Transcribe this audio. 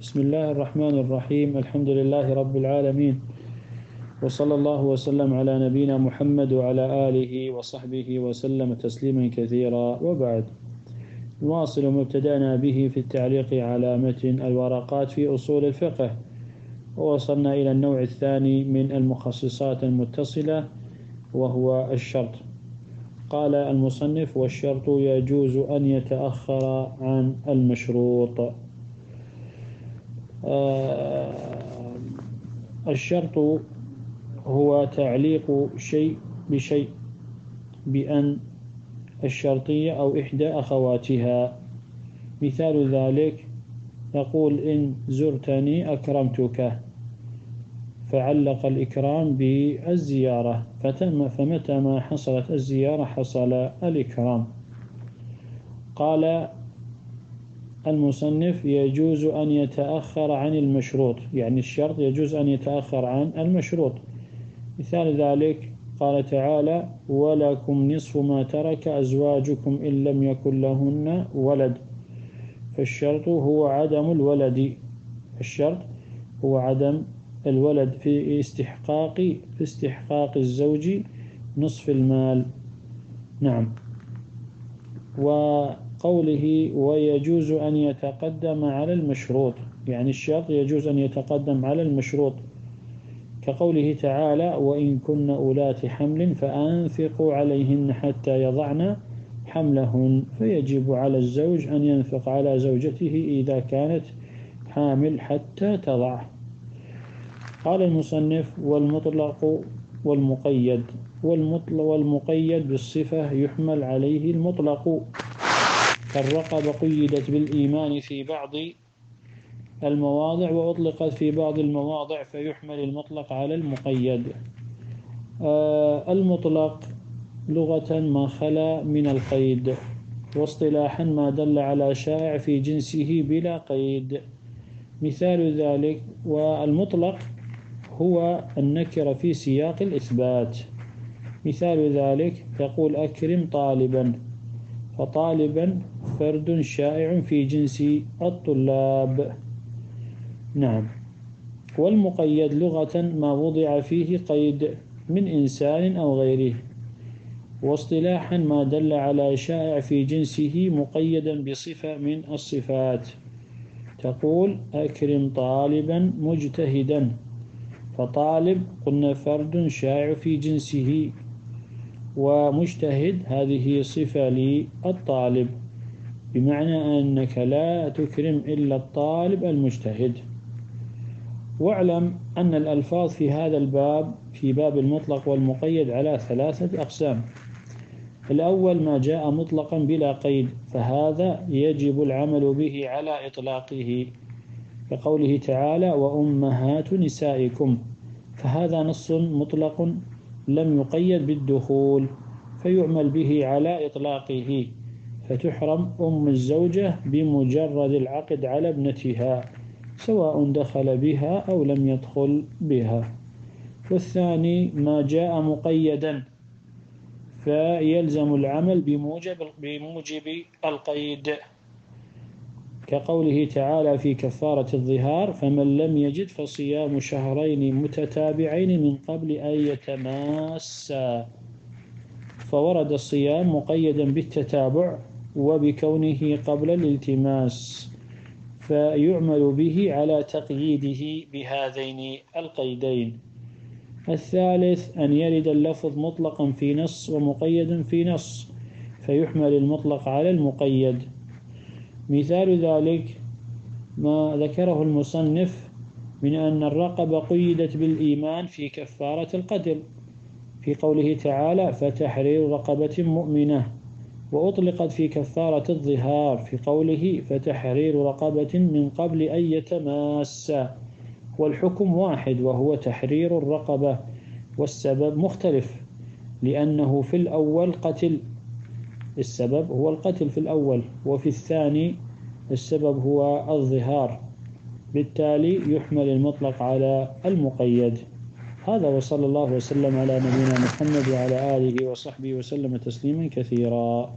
بسم الله الرحمن الرحيم. الحمد لله رب العالمين. وصلى الله وسلم على نبينا محمد وعلى آله وصحبه وسلم تسليما كثيرا. وبعد. نواصل مبتدأنا به في التعليق على متن الورقات في أصول الفقه. ووصلنا إلى النوع الثاني من المخصصات المتصلة وهو الشرط. قال المصنف والشرط يجوز أن يتأخر عن المشروط. الشرط هو تعليق شيء بشيء بأن الشرطية أو إحدى أخواتها. مثال ذلك يقول إن زرتني أكرمتك فعلق الإكرام بالزيارة فتم فمتى ما حصلت الزيارة حصل الإكرام. قال المصنف يجوز أن يتأخر عن المشروط يعني الشرط يجوز أن يتأخر عن المشروط. مثال ذلك قال تعالى ولكم نصف ما ترك أزواجكم إن لم يكن لهن ولد. فالشرط هو عدم الولد. الشرط هو عدم الولد في استحقاق في استحقاق الزوج نصف المال. نعم. وقوله ويجوز أن يتقدم على المشروط يعني الشرط يجوز أن يتقدم على المشروط. كقوله تعالى وإن كن أولات حمل فأنفقوا عليهن حتى يضعن حملهن فيجب على الزوج أن ينفق على زوجته إذا كانت حامل حتى تضع. قال المصنف والمطلق والمقيد والمطلق والمقيد بالصفة يحمل عليه المطلق. كالرقبة قيدت بالإيمان في بعض المواضع وأطلقت في بعض المواضع فيحمل المطلق على المقيد. آه المطلق لغة ما خلا من القيد واصطلاحا ما دل على شائع في جنسه بلا قيد. مثال ذلك والمطلق هو النكر في سياق الإثبات. مثال ذلك تقول أكرم طالبا فطالبا فرد شائع في جنس الطلاب. نعم. والمقيد لغة ما وضع فيه قيد من إنسان أو غيره. واصطلاحا ما دل على شائع في جنسه مقيدا بصفة من الصفات. تقول أكرم طالبا مجتهدا. فطالب قلنا فرد شائع في جنسه. ومجتهد. هذه صفة للطالب بمعنى أنك لا تكرم إلا الطالب المجتهد. واعلم أن الألفاظ في هذا الباب في باب المطلق والمقيد على ثلاثة أقسام. الأول ما جاء مطلقا بلا قيد فهذا يجب العمل به على إطلاقه. كقوله تعالى وأمهات نسائكم. فهذا نص مطلق لم يقيد بالدخول فيعمل به على إطلاقه. فتحرم أم الزوجة بمجرد العقد على ابنتها سواء دخل بها أو لم يدخل بها. والثاني ما جاء مقيدا فيلزم العمل بموجب, القيد. كقوله تعالى في كفارة الظهار فمن لم يجد فصيام شهرين متتابعين من قبل أن يتماسا. فورد الصيام مقيدا بالتتابع وبكونه قبل الالتماس فيعمل به على تقييده بهذين القيدين. الثالث أن يرد اللفظ مطلقا في نص ومقيدا في نص فيحمل المطلق على المقيد. مثال ذلك ما ذكره المصنف من أن الرقبة قيدت بالإيمان في كفارة القتل في قوله تعالى فتحرير رقبة مؤمنة وأطلقت في كفارة الظهار في قوله فتحرير رقبة من قبل أن يتماسا والحكم واحد وهو تحرير الرقبة والسبب مختلف لأنه في الأول قتل. السبب هو القتل في الأول وفي الثاني السبب هو الظهار. بالتالي يحمل المطلق على المقيد. هذا وصلى الله وسلم على نبينا محمد وعلى آله وصحبه وسلم تسليما كثيرا.